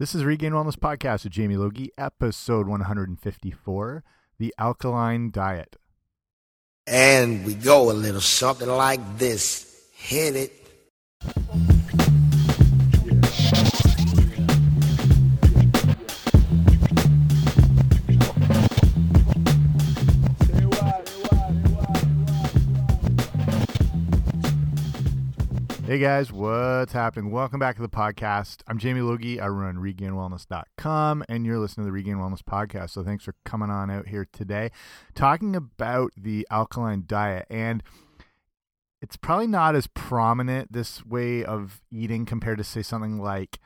This is Regain Wellness Podcast with Jamie Logie, episode 154 The Alkaline Diet. And we go a little something like this. Hit it. Hey guys, what's happening? Welcome back to the podcast. I'm Jamie Logie. I run regainwellness.com and you're listening to the Regain Wellness Podcast. So thanks for coming on out here today talking about the alkaline diet. And it's probably not as prominent this way of eating compared to, say, something like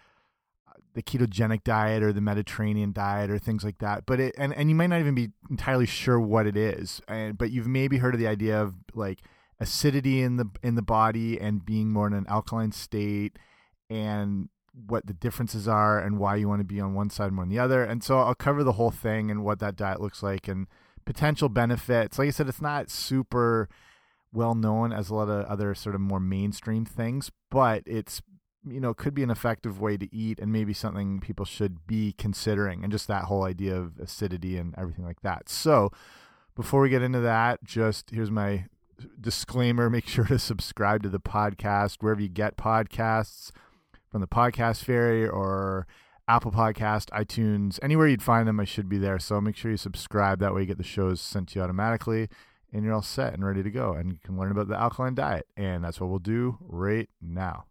uh, the ketogenic diet or the Mediterranean diet or things like that. But it, and, and you might not even be entirely sure what it is. And, but you've maybe heard of the idea of like, acidity in the in the body and being more in an alkaline state and what the differences are and why you want to be on one side more than the other. And so I'll cover the whole thing and what that diet looks like and potential benefits. Like I said, it's not super well known as a lot of other sort of more mainstream things, but it's you know could be an effective way to eat and maybe something people should be considering and just that whole idea of acidity and everything like that. So before we get into that, just here's my disclaimer make sure to subscribe to the podcast wherever you get podcasts from the podcast fairy or apple podcast itunes anywhere you'd find them i should be there. So make sure you subscribe. That way you get the shows sent to you automatically and you're all set and ready to go. And you can learn about the alkaline diet. And that's what we'll do right now.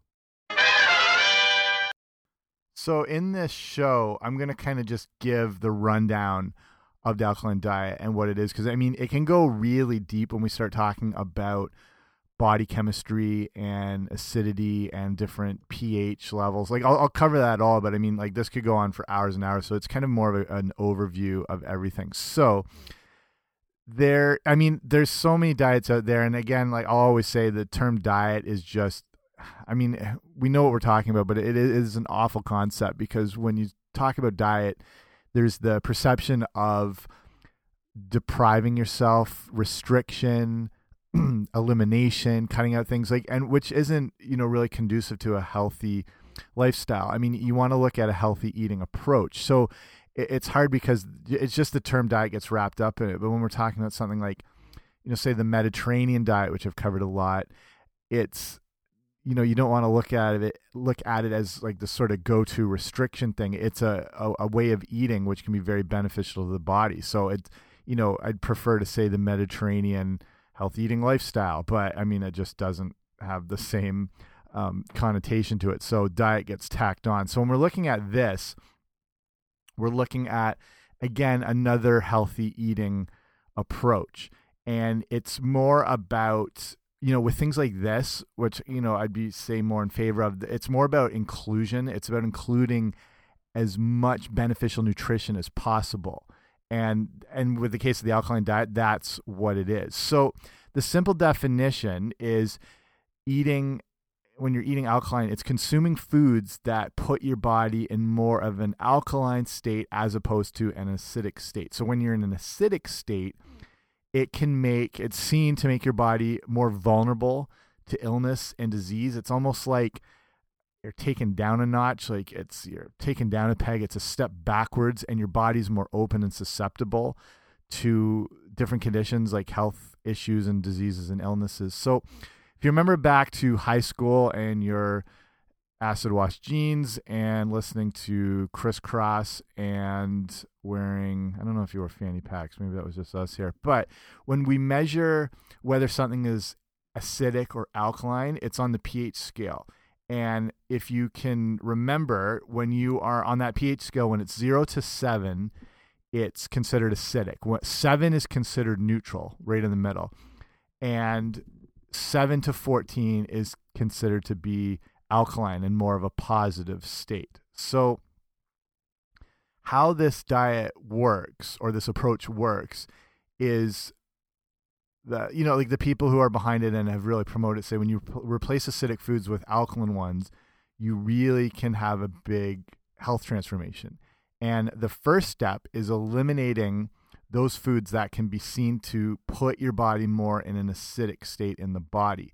So in this show i'm going to kind of just give the rundown of the alkaline diet and what it is because i mean it can go really deep when we start talking about body chemistry and acidity and different ph levels. Like I'll, I'll, cover that all but i mean like this could go on for hours and hours so it's kind of more of a, an overview of everything. So there i mean there's so many diets out there and again like i'll always say the term diet is just i mean we know what we're talking about but it is an awful concept because when you talk about diet there's the perception of depriving yourself, restriction, elimination, cutting out things like and which isn't, you know, really conducive to a healthy lifestyle. I mean, you want to look at a healthy eating approach. So it's hard because it's just the term diet gets wrapped up in it. But when we're talking about something like, you know, say the Mediterranean diet, which I've covered a lot, it's you know you don't want to look at it look at it as like the sort of go-to restriction thing. It's a, a, a way of eating which can be very beneficial to the body. So it you know i'd prefer to say the mediterranean health eating lifestyle but i mean it just doesn't have the same um, connotation to it. So diet gets tacked on. So when we're looking at this we're looking at again another healthy eating approach. And it's more about you know, with things like this, which you know I'd be say more in favor of, it's more about inclusion. It's about including as much beneficial nutrition as possible. And and with the case of the alkaline diet, that's what it is. So the simple definition is eating when you're eating alkaline, it's consuming foods that put your body in more of an alkaline state as opposed to an acidic state. So when you're in an acidic state, it can make it's seen to make your body more vulnerable to illness and disease. It's almost like you're taken down a notch, like it's you're taken down a peg, it's a step backwards, and your body's more open and susceptible to different conditions like health issues and diseases and illnesses. So if you remember back to high school and you're acid wash jeans and listening to Kris Kross and wearing I don't know if you wore fanny packs, maybe that was just us here. But when we measure whether something is acidic or alkaline, it's on the pH scale. And if you can remember when you are on that pH scale when it's 0 to 7, it's considered acidic. What 7 is considered neutral, right in the middle. And 7 to 14 is considered to be alkaline and more of a positive state. So, how this diet works or this approach works is the you know like the people who are behind it and have really promoted say when you replace acidic foods with alkaline ones, you really can have a big health transformation. And the first step is eliminating those foods that can be seen to put your body more in an acidic state in the body.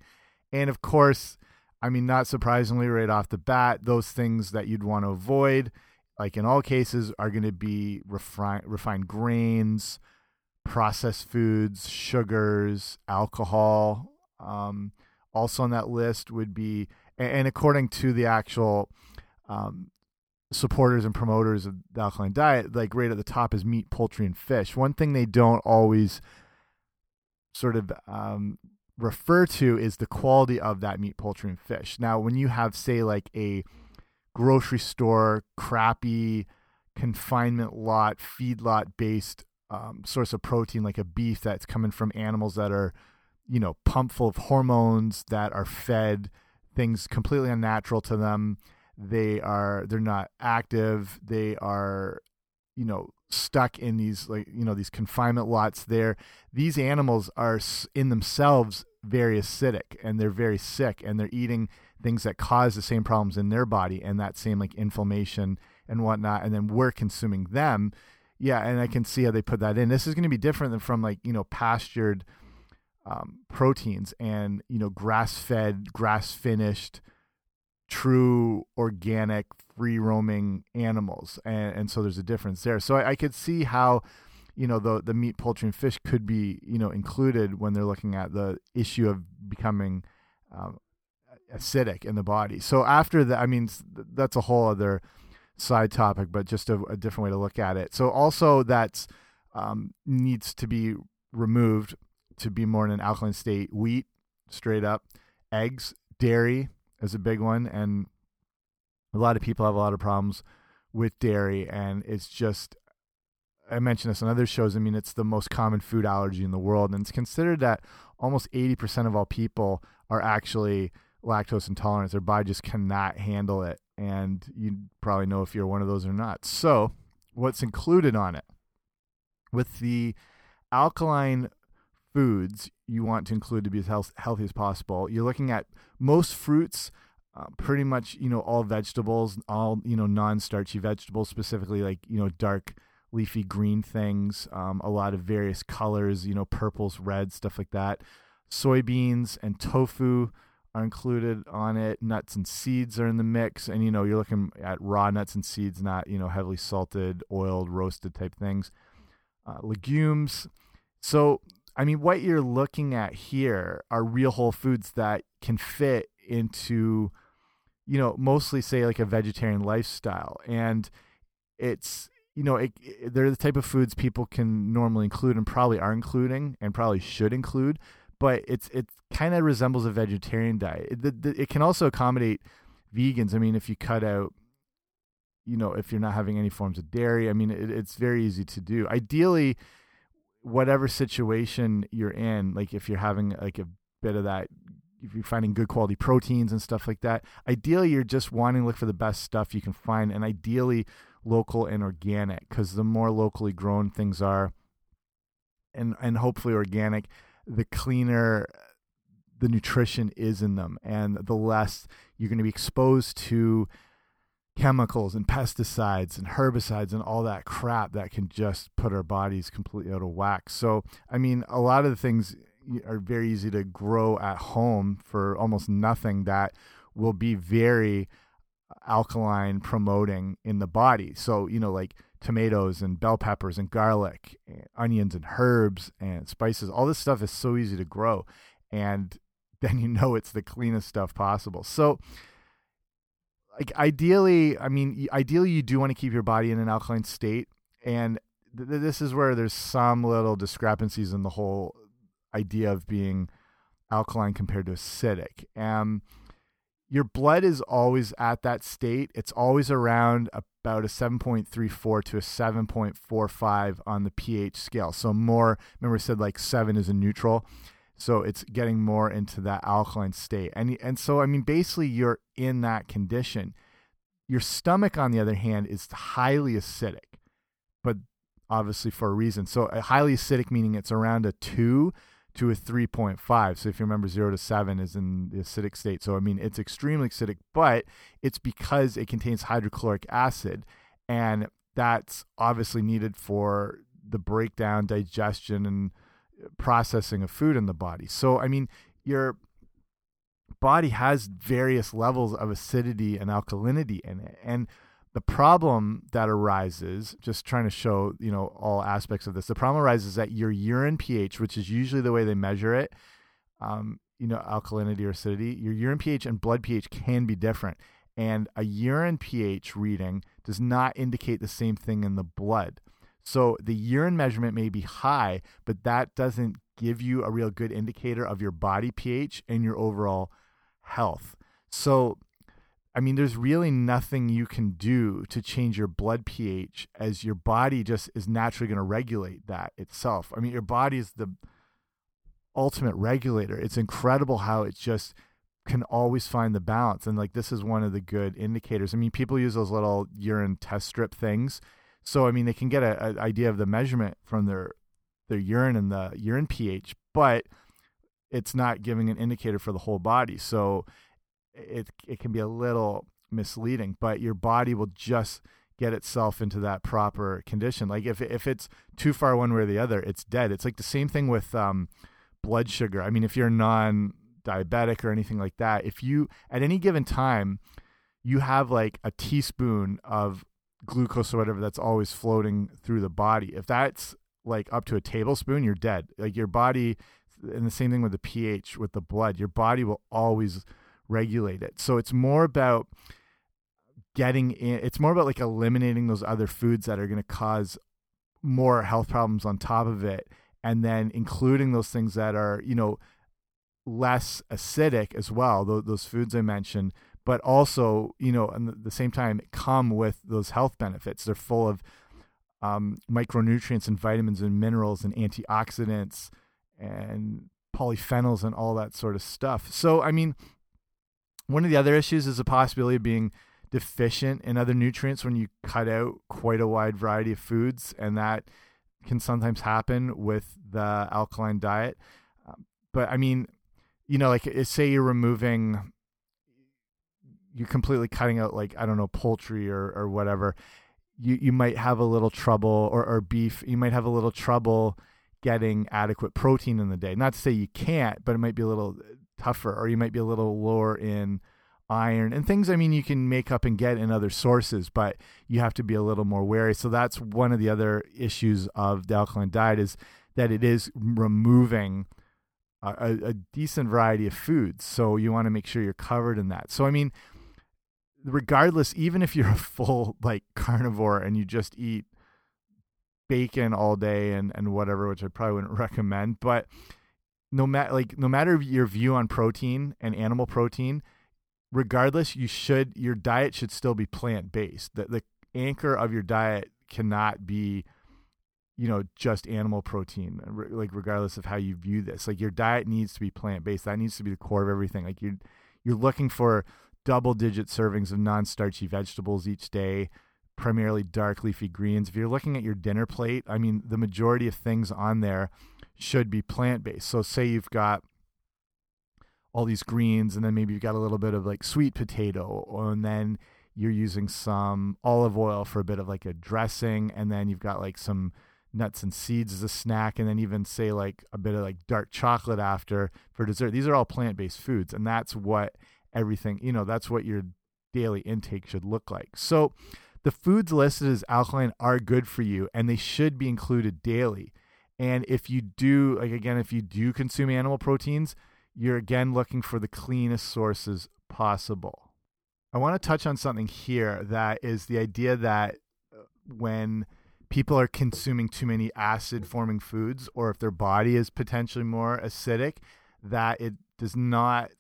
And of course, I mean, not surprisingly, right off the bat, those things that you'd want to avoid like in all cases, are going to be refined refined grains, processed foods, sugars, alcohol. Um, also on that list would be, and, according to the actual um, supporters and promoters of the alkaline diet, like right at the top is meat, poultry, and fish. One thing they don't always sort of um, refer to is the quality of that meat, poultry, and fish. Now, when you have, say, like a grocery store, crappy confinement lot, feedlot based um, source of protein, like a beef that's coming from animals that are, you know, pumped full of hormones that are fed things completely unnatural to them. They are they're not active. They are, you know, stuck in these like you know these confinement lots. There, these animals are in themselves very acidic and they're very sick and they're eating things that cause the same problems in their body and that same like inflammation and whatnot and then we're consuming them. Yeah and i can see how they put that in. This is going to be different than from like you know pastured um, proteins and you know grass fed grass finished true organic free roaming animals and, and so there's a difference there. So I, I could see how you know the the meat, poultry, and fish could be you know included when they're looking at the issue of becoming um, acidic in the body. So after that, I mean that's a whole other side topic, but just a, a different way to look at it. So also that um, needs to be removed to be more in an alkaline state. Wheat, straight up, eggs, dairy is a big one, and a lot of people have a lot of problems with dairy, and it's just I mentioned this on other shows. I mean, it's the most common food allergy in the world, and it's considered that almost 80% of all people are actually lactose intolerance. Their body just cannot handle it, and you probably know if you're one of those or not. So, what's included on it? With the alkaline foods, you want to include to be as health healthy as possible. You're looking at most fruits. Uh, pretty much, you know, all vegetables, all you know, non-starchy vegetables, specifically like you know, dark leafy green things, um, a lot of various colors, you know, purples, reds, stuff like that. Soybeans and tofu are included on it. Nuts and seeds are in the mix, and you know, you're looking at raw nuts and seeds, not you know, heavily salted, oiled, roasted type things. Uh, legumes. So, I mean, what you're looking at here are real whole foods that can fit into, you know, mostly say like a vegetarian lifestyle, and it's you know, it, it, they're the type of foods people can normally include and probably are including and probably should include. But it's it kind of resembles a vegetarian diet. It, the, the, it can also accommodate vegans. I mean, if you cut out, you know, if you're not having any forms of dairy, I mean, it, it's very easy to do. Ideally, whatever situation you're in, like if you're having like a bit of that if you're finding good quality proteins and stuff like that, ideally you're just wanting to look for the best stuff you can find, and ideally local and organic because the more locally grown things are and and hopefully organic the cleaner the nutrition is in them and the less you're going to be exposed to chemicals and pesticides and herbicides and all that crap that can just put our bodies completely out of whack. So, I mean, a lot of the things are very easy to grow at home for almost nothing that will be very alkaline promoting in the body. So, you know, like tomatoes and bell peppers and garlic, and onions and herbs and spices, all this stuff is so easy to grow. And then you know it's the cleanest stuff possible. So, like ideally, I mean, ideally you do want to keep your body in an alkaline state, and th this is where there's some little discrepancies in the whole idea of being alkaline compared to acidic. Um, your blood is always at that state. It's always around about a 7.34 to a 7.45 on the pH scale. So more, remember I said like 7 is a neutral. So it's getting more into that alkaline state. And and so I mean basically you're in that condition. Your stomach on the other hand is highly acidic. But obviously for a reason. So a highly acidic meaning it's around a 2 to a 3.5. So if you remember, 0 to 7 is in the acidic state. So, I mean, it's extremely acidic, but it's because it contains hydrochloric acid. And that's obviously needed for the breakdown, digestion, and processing of food in the body. So, I mean, your body has various levels of acidity and alkalinity in it. And The problem that arises, just trying to show, you know, all aspects of this, the problem arises that your urine pH, which is usually the way they measure it, um, you know, alkalinity or acidity, your urine pH and blood pH can be different. And a urine pH reading does not indicate the same thing in the blood. So the urine measurement may be high, but that doesn't give you a real good indicator of your body pH and your overall health. So, I mean, there's really nothing you can do to change your blood pH as your body just is naturally going to regulate that itself. I mean, your body is the ultimate regulator. It's incredible how it just can always find the balance. And like, this is one of the good indicators. I mean, people use those little urine test strip things. So, I mean, they can get an idea of the measurement from their their urine and the urine pH, but it's not giving an indicator for the whole body. So it it can be a little misleading, but your body will just get itself into that proper condition. Like if if it's too far one way or the other, it's dead. It's like the same thing with um, blood sugar. I mean, if you're non diabetic or anything like that, if you at any given time you have like a teaspoon of glucose or whatever that's always floating through the body. If that's like up to a tablespoon, you're dead. Like your body, and the same thing with the pH with the blood, your body will always regulate it. So it's more about getting in, it's more about like eliminating those other foods that are going to cause more health problems on top of it. And then including those things that are, you know, less acidic as well, those, those foods I mentioned, but also, you know, at the same time, come with those health benefits. They're full of um, micronutrients and vitamins and minerals and antioxidants and polyphenols and all that sort of stuff. So, I mean, one of the other issues is the possibility of being deficient in other nutrients when you cut out quite a wide variety of foods, and that can sometimes happen with the alkaline diet. Um, but I mean, you know, like say you're removing, you're completely cutting out, like, I don't know, poultry or, or whatever you you might have a little trouble or, or beef you might have a little trouble getting adequate protein in the day not to say you can't but it might be a little tougher or you might be a little lower in iron and things i mean you can make up and get in other sources but you have to be a little more wary. So that's one of the other issues of the alkaline diet is that it is removing a, a decent variety of foods. So you want to make sure you're covered in that. So i mean regardless, even if you're a full like carnivore and you just eat bacon all day and and whatever, which I probably wouldn't recommend, but no matter like no matter your view on protein and animal protein, regardless, you should your diet should still be plant based. The the anchor of your diet cannot be you know just animal protein like regardless of how you view this like your diet needs to be plant based that needs to be the core of everything like you you're looking for double digit servings of non starchy vegetables each day, primarily dark leafy greens. If you're looking at your dinner plate, I mean, the majority of things on there should be plant based. So, say you've got all these greens, and then maybe you've got a little bit of like sweet potato, and then you're using some olive oil for a bit of like a dressing, and then you've got like some nuts and seeds as a snack and then even say like a bit of like dark chocolate after for dessert these are all plant-based foods and that's what everything. You know, that's what your daily intake should look like. So the foods listed as alkaline are good for you and they should be included daily. And if you do, like again, if you do consume animal proteins, you're again looking for the cleanest sources possible. I want to touch on something here that is the idea that uh, when people are consuming too many acid forming foods or if their body is potentially more acidic, that it does not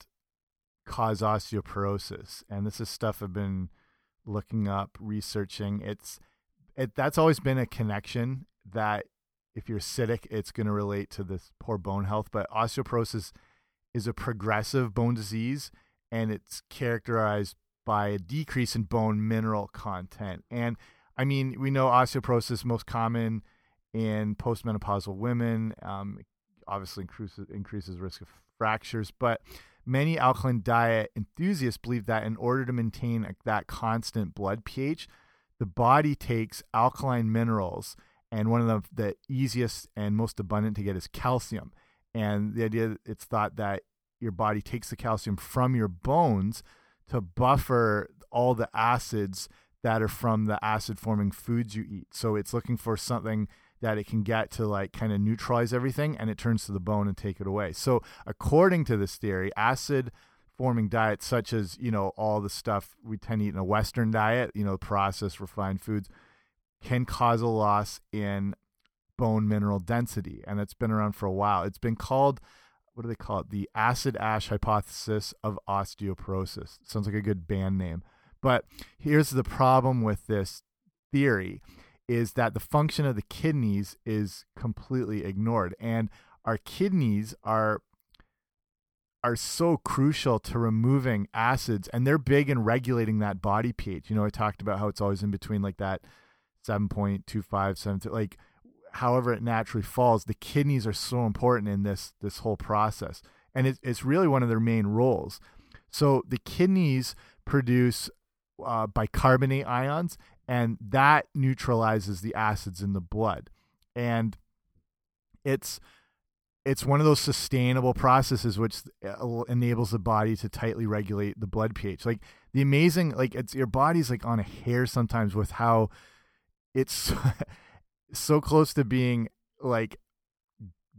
cause osteoporosis. And this is stuff I've been looking up, researching. It's it that's always been a connection that if you're acidic, it's going to relate to this poor bone health. But osteoporosis is a progressive bone disease, and it's characterized by a decrease in bone mineral content. And I mean, we know osteoporosis most common in postmenopausal women. Um, obviously, increases increases risk of fractures, but Many alkaline diet enthusiasts believe that in order to maintain that constant blood pH, the body takes alkaline minerals, and one of the, the easiest and most abundant to get is calcium. And the idea it's thought that your body takes the calcium from your bones to buffer all the acids that are from the acid forming foods you eat. So it's looking for something that it can get to like kind of neutralize everything and it turns to the bone and take it away. So according to this theory, acid forming diets such as, you know, all the stuff we tend to eat in a western diet, you know, processed refined foods can cause a loss in bone mineral density and it's been around for a while. It's been called what do they call it? The acid ash hypothesis of osteoporosis. Sounds like a good band name. But here's the problem with this theory is that the function of the kidneys is completely ignored and our kidneys are are so crucial to removing acids and they're big in regulating that body pH. You know, I talked about how it's always in between like that 7.25 7 like however it naturally falls, the kidneys are so important in this this whole process. And it, it's really one of their main roles. So the kidneys produce uh, bicarbonate ions, and that neutralizes the acids in the blood. And it's it's one of those sustainable processes which uh, enables the body to tightly regulate the blood pH. Like the amazing, like it's your body's like on a hair sometimes with how it's so close to being like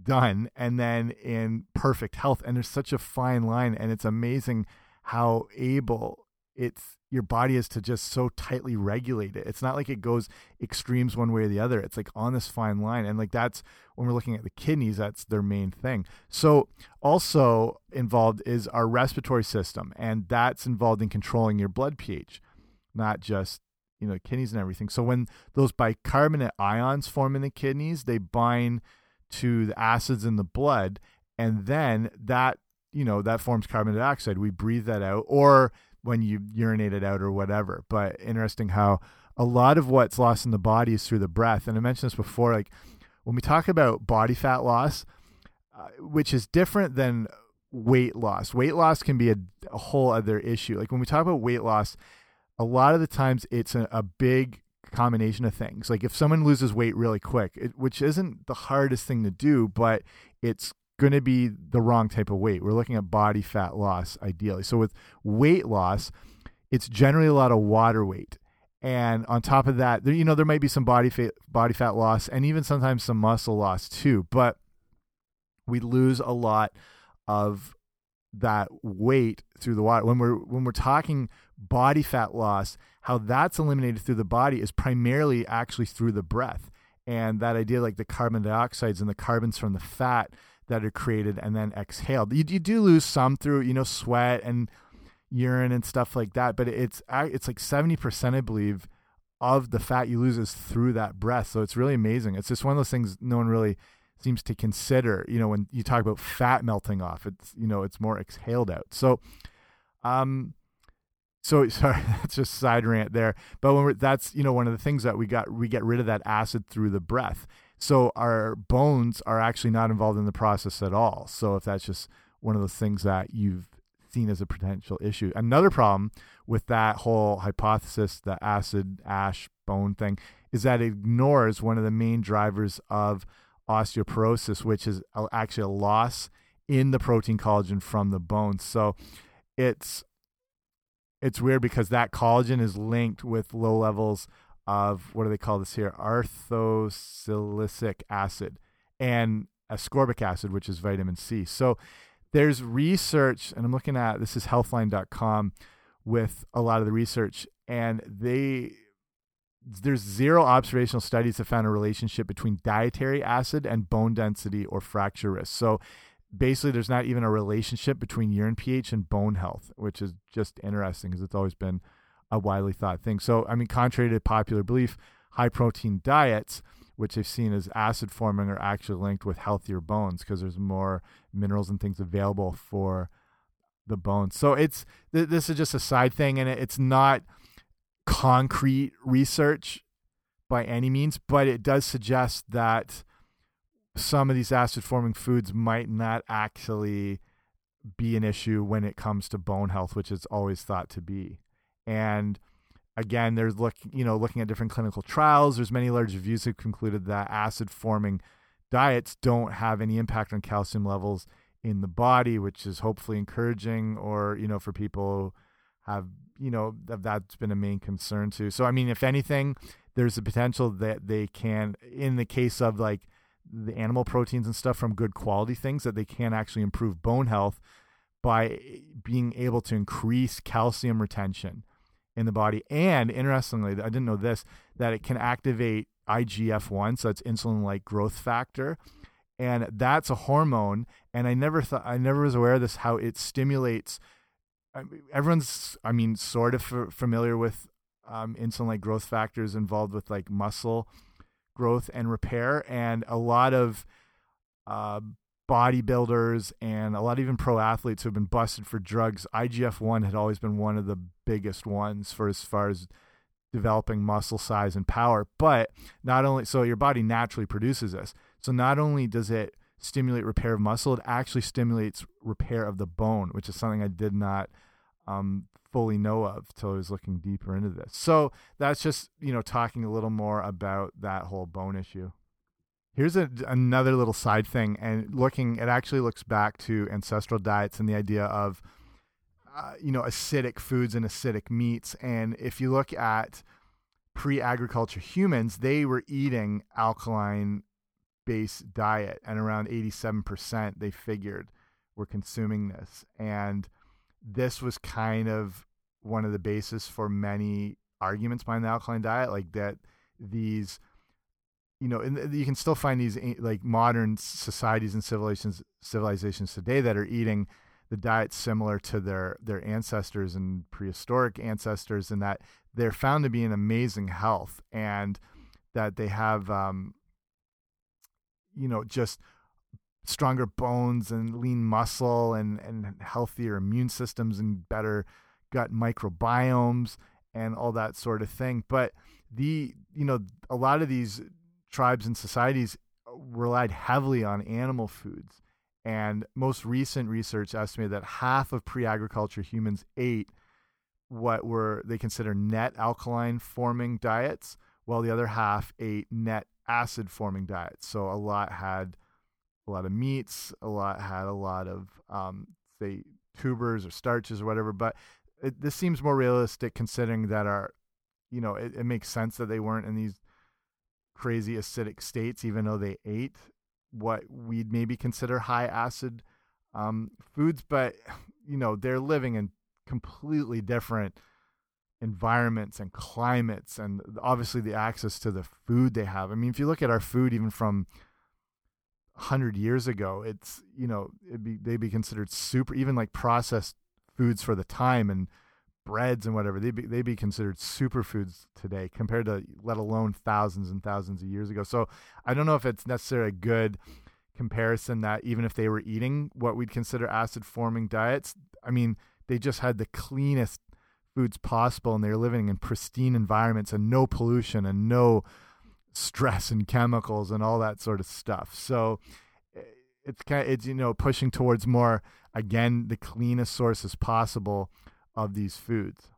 done and then in perfect health. And there's such a fine line, and it's amazing how able it's your body is to just so tightly regulate it. It's not like it goes extremes one way or the other. It's like on this fine line. And like that's when we're looking at the kidneys, that's their main thing. So also involved is our respiratory system, and that's involved in controlling your blood pH, not just you know kidneys and everything. So when those bicarbonate ions form in the kidneys, they bind to the acids in the blood, and then that you know that forms carbon dioxide. We breathe that out, or when you urinate it out or whatever. But interesting how a lot of what's lost in the body is through the breath. And I mentioned this before, like when we talk about body fat loss, uh, which is different than weight loss. Weight loss can be a, a, whole other issue. Like when we talk about weight loss, a lot of the times it's a, a big combination of things. Like if someone loses weight really quick, it, which isn't the hardest thing to do, but it's going to be the wrong type of weight. We're looking at body fat loss ideally. So with weight loss, it's generally a lot of water weight. And on top of that, you know, there might be some body fat, body fat loss and even sometimes some muscle loss too. But we lose a lot of that weight through the water. When we're when we're talking body fat loss, how that's eliminated through the body is primarily actually through the breath. And that idea, like the carbon dioxides and the carbons from the fat that are created and then exhaled. You, you do lose some through you know sweat and urine and stuff like that, but it's it's like seventy percent, I believe, of the fat you lose is through that breath. So it's really amazing. It's just one of those things no one really seems to consider. You know, when you talk about fat melting off, it's you know it's more exhaled out. So, um, so sorry, that's just side rant there. But when that's you know one of the things that we got we get rid of that acid through the breath. So our bones are actually not involved in the process at all. So if that's just one of those things that you've seen as a potential issue. Another problem with that whole hypothesis, the acid ash bone thing, is that it ignores one of the main drivers of osteoporosis, which is actually a loss in the protein collagen from the bones. So it's it's weird because that collagen is linked with low levels of what do they call this here? Orthosilicic acid and ascorbic acid, which is vitamin C. So there's research, and I'm looking at this is healthline.com with a lot of the research, and they there's zero observational studies that found a relationship between dietary acid and bone density or fracture risk. So basically, there's not even a relationship between urine pH and bone health, which is just interesting because it's always been a widely thought thing. So, I mean, contrary to popular belief, high protein diets, which they've seen as acid forming, are actually linked with healthier bones because there's more minerals and things available for the bones. So it's th this is just a side thing, and it's not concrete research by any means, but it does suggest that some of these acid forming foods might not actually be an issue when it comes to bone health, which is always thought to be. And again, there's look you know looking at different clinical trials. There's many large reviews have concluded that acid forming diets don't have any impact on calcium levels in the body, which is hopefully encouraging, or you know for people have you know that's been a main concern too. So I mean, if anything, there's a potential that they can, in the case of like the animal proteins and stuff from good quality things, that they can actually improve bone health by being able to increase calcium retention in the body. And interestingly, I didn't know this that it can activate IGF 1, so it's insulin like growth factor. And that's a hormone. And I never thought, I never was aware of this, how it stimulates. I mean, everyone's, I mean, sort of familiar with um, insulin like growth factors involved with like muscle growth and repair. And a lot of uh, bodybuilders and a lot of even pro athletes who have been busted for drugs, IGF 1 had always been one of the biggest ones for as far as developing muscle size and power. But not only so your body naturally produces this. So not only does it stimulate repair of muscle, it actually stimulates repair of the bone, which is something I did not um, fully know of till I was looking deeper into this. So that's just, you know, talking a little more about that whole bone issue. Here's a, another little side thing, and looking, it actually looks back to ancestral diets and the idea of uh, you know, acidic foods and acidic meats. And if you look at pre-agriculture humans, they were eating alkaline based diet and around 87% they figured were consuming this. And this was kind of one of the basis for many arguments behind the alkaline diet, like that these you know, and you can still find these like modern societies and civilizations civilizations today that are eating the diet's similar to their their ancestors and prehistoric ancestors, and that they're found to be in amazing health, and that they have, um, you know, just stronger bones and lean muscle and and healthier immune systems and better gut microbiomes and all that sort of thing. But the you know a lot of these tribes and societies relied heavily on animal foods and most recent research estimated that half of pre agriculture humans ate what were they consider net alkaline forming diets, while the other half ate net acid forming diets. So a lot had a lot of meats, a lot had a lot of, um, say, tubers or starches or whatever. But it, this seems more realistic considering that our, you know, it, it makes sense that they weren't in these crazy acidic states, even though they ate what we'd maybe consider high acid um, foods, but you know they're living in completely different environments and climates, and obviously the access to the food they have. I mean, if you look at our food, even from hundred years ago, it's you know it'd be they'd be considered super, even like processed foods for the time and breads and whatever they'd be they'd be considered superfoods today compared to let alone thousands and thousands of years ago. So I don't know if it's necessarily a good comparison that even if they were eating what we'd consider acid forming diets, I mean they just had the cleanest foods possible and they're living in pristine environments and no pollution and no stress and chemicals and all that sort of stuff. So eh, it's kind of, it's you know pushing towards more again the cleanest sources possible of these foods.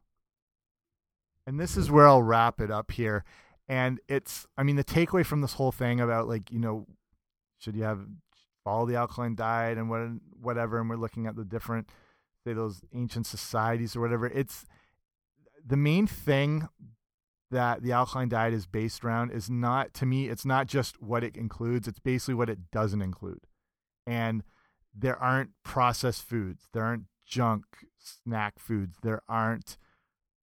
And this is where I'll wrap it up here. And it's, I mean, the takeaway from this whole thing about like, you know, should you have follow the alkaline diet and what, whatever, and we're looking at the different, say, those ancient societies or whatever. It's the main thing that the alkaline diet is based around is not, to me, it's not just what it includes, it's basically what it doesn't include. And there aren't processed foods, there aren't junk snack foods. There aren't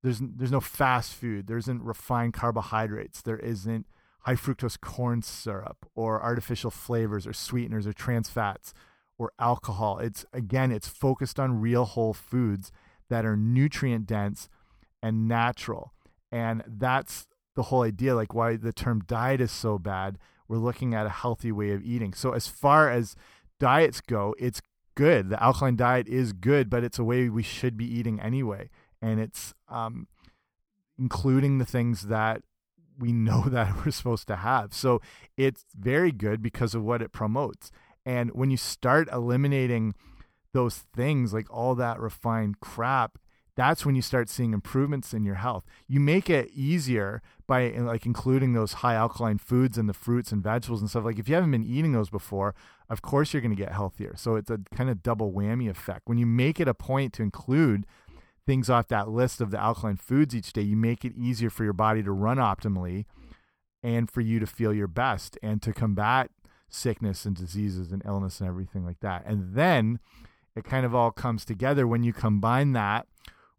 there's there's no fast food. There isn't refined carbohydrates. There isn't high fructose corn syrup or artificial flavors or sweeteners or trans fats or alcohol. It's again, it's focused on real whole foods that are nutrient dense and natural. And that's the whole idea like why the term diet is so bad. We're looking at a healthy way of eating. So as far as diets go, it's good. The alkaline diet is good, but it's a way we should be eating anyway. And it's um, including the things that we know that we're supposed to have. So it's very good because of what it promotes. And when you start eliminating those things, like all that refined crap, that's when you start seeing improvements in your health. You make it easier by like including those high alkaline foods and the fruits and vegetables and stuff. Like if you haven't been eating those before, of course you're going to get healthier. So it's a kind of double whammy effect. When you make it a point to include things off that list of the alkaline foods each day, you make it easier for your body to run optimally and for you to feel your best and to combat sickness and diseases and illness and everything like that. And then it kind of all comes together when you combine that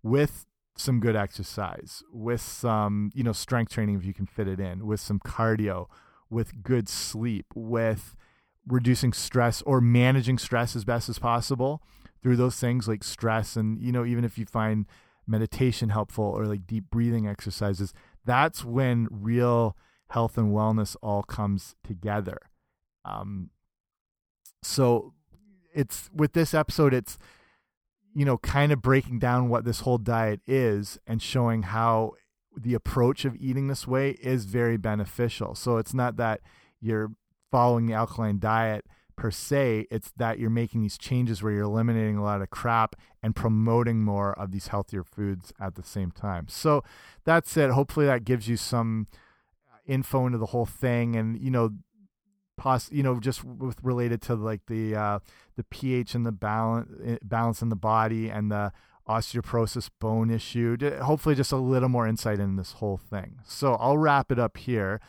with some good exercise, with some, you know, strength training if you can fit it in, with some cardio, with good sleep, with reducing stress or managing stress as best as possible through those things like stress and you know even if you find meditation helpful or like deep breathing exercises that's when real health and wellness all comes together. Um so it's with this episode it's you know kind of breaking down what this whole diet is and showing how the approach of eating this way is very beneficial so it's not that you're following the alkaline diet per se. It's that you're making these changes where you're eliminating a lot of crap and promoting more of these healthier foods at the same time. So that's it. Hopefully that gives you some info into the whole thing and you know poss you know just with related to like the uh the pH and the balance eh, balance in the body and the osteoporosis bone issue hopefully just a little more insight in this whole thing so I'll wrap it up here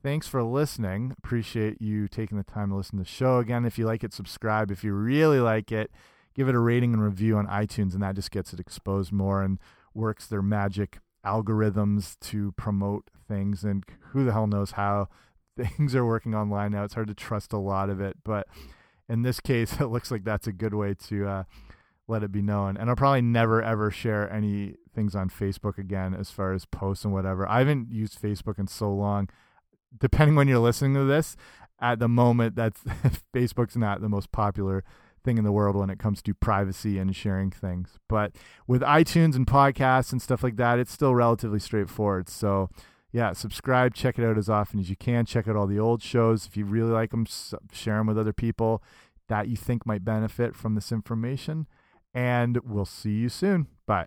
Thanks for listening. Appreciate you taking the time to listen to the show. Again, if you like it, subscribe. If you really like it, give it a rating and review on iTunes, and that just gets it exposed more and works their magic algorithms to promote things. And who the hell knows how things are working online now? It's hard to trust a lot of it, but in this case, it looks like that's a good way to uh, let it be known. And I'll probably never ever share any things on Facebook again as far as posts and whatever. I haven't used Facebook in so long depending when you're listening to this, at the moment, that's Facebook's not the most popular thing in the world when it comes to privacy and sharing things. But with iTunes and podcasts and stuff like that, it's still relatively straightforward. So, yeah, subscribe, check it out as often as you can. Check out all the old shows. If you really like them, share them with other people that you think might benefit from this information. And we'll see you soon. Bye.